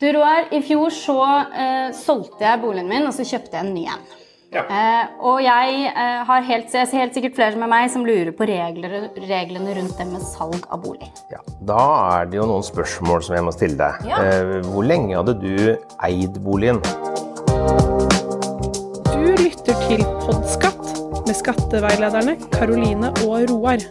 Du Roar, i fjor så eh, solgte jeg boligen min, og så kjøpte jeg en ny en. Ja. Eh, og jeg eh, har helt, jeg ser helt sikkert flere med meg som lurer på regler, reglene rundt det med salg av bolig. Ja, Da er det jo noen spørsmål som jeg må stille deg. Ja. Eh, hvor lenge hadde du eid boligen? Du lytter til Podskatt med skatteveilederne Karoline og Roar.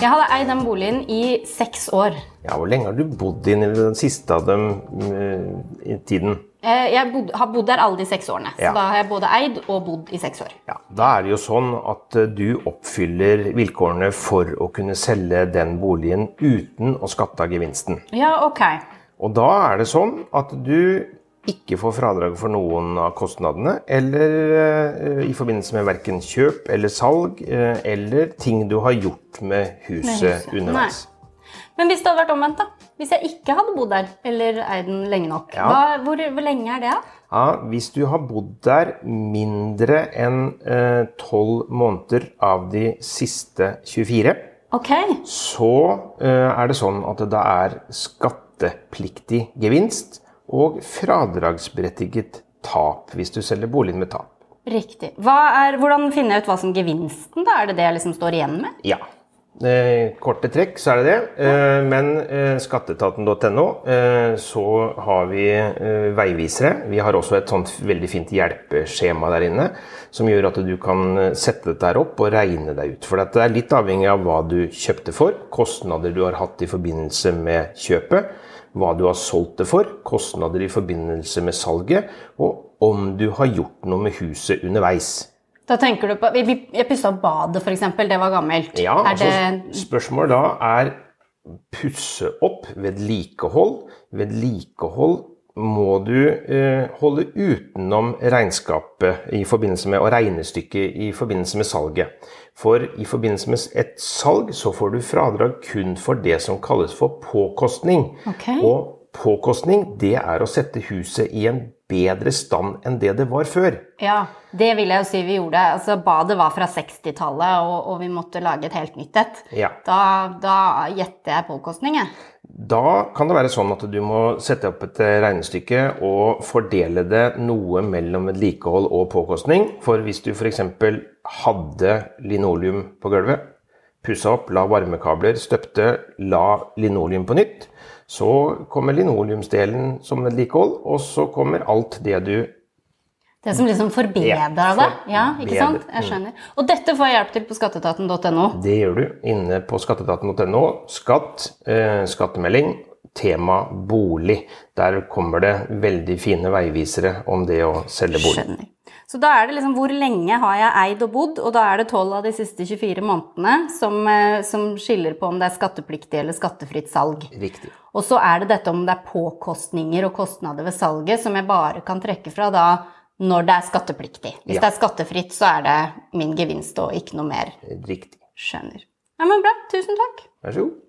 Jeg hadde eid den boligen i seks år. Ja, Hvor lenge har du bodd inn i den siste av dem eh, i tiden? Eh, jeg bod, har bodd der alle de seks årene, så da har jeg både eid og bodd i seks år. Ja, Da er det jo sånn at eh, du oppfyller vilkårene for å kunne selge den boligen uten å skatte av gevinsten. Ja, ok. Og da er det sånn at du ikke får fradrag for noen av kostnadene, eller eh, i forbindelse med verken kjøp eller salg, eh, eller ting du har gjort med huset, huset. underveis. Men hvis det hadde vært omvendt, da? Hvis jeg ikke hadde bodd der, eller eid den lenge nok, Ja. hva, hvor, hvor lenge er det? da? Ja, hvis du har bodd der mindre enn tolv måneder av de siste 24, okay. så eh, er det sånn at det er skattepliktig gevinst og fradragsberettiget tap hvis du selger boligen med tap. Riktig. Hva er, hvordan finner jeg ut hva som gevinsten, da? Er det det jeg liksom står igjen med? Ja. Eh, korte trekk så er det det. Eh, men eh, skatteetaten.no eh, så har vi eh, veivisere. Vi har også et sånt veldig fint hjelpeskjema der inne som gjør at du kan eh, sette dette her opp og regne deg ut. For det er litt avhengig av hva du kjøpte for, kostnader du har hatt i forbindelse med kjøpet, hva du har solgt det for, kostnader i forbindelse med salget, og om du har gjort noe med huset underveis. Da tenker du på, Jeg pussa opp badet, f.eks. Det var gammelt. Ja, er altså, spørsmålet da er pusse opp, vedlikehold. Vedlikehold må du eh, holde utenom regnskapet i forbindelse med, og regnestykket i forbindelse med salget. For i forbindelse med et salg så får du fradrag kun for det som kalles for påkostning. Okay. Og påkostning det er å sette huset i en bedre stand enn det det var før. Ja, det vil jeg jo si vi gjorde. Altså, Badet var fra 60-tallet, og, og vi måtte lage et helt nytt et. Ja. Da, da gjetter jeg påkostning, jeg. Da kan det være sånn at du må sette opp et eh, regnestykke og fordele det noe mellom vedlikehold og påkostning. For hvis du f.eks. hadde linoleum på gulvet, pussa opp, la varmekabler, støpte, la linoleum på nytt, så kommer linoleumsdelen som vedlikehold, og så kommer alt det du Det som liksom forbedrer deg? Ja, ikke sant? Jeg skjønner. Og dette får jeg hjelp til på skatteetaten.no. Det gjør du inne på skatteetaten.no. Skatt, eh, skattemelding, tema bolig. Der kommer det veldig fine veivisere om det å selge bolig. Skjønner. Så da er det liksom hvor lenge har jeg eid og bodd, og da er det 12 av de siste 24 månedene som, eh, som skiller på om det er skattepliktig eller skattefritt salg. Riktig. Og så er det dette om det er påkostninger og kostnader ved salget som jeg bare kan trekke fra da når det er skattepliktig. Hvis Ja. det er skattefritt, så er det min gevinst og ikke noe mer. Riktig. Skjønner. Ja, men bra. Tusen takk. Vær så god.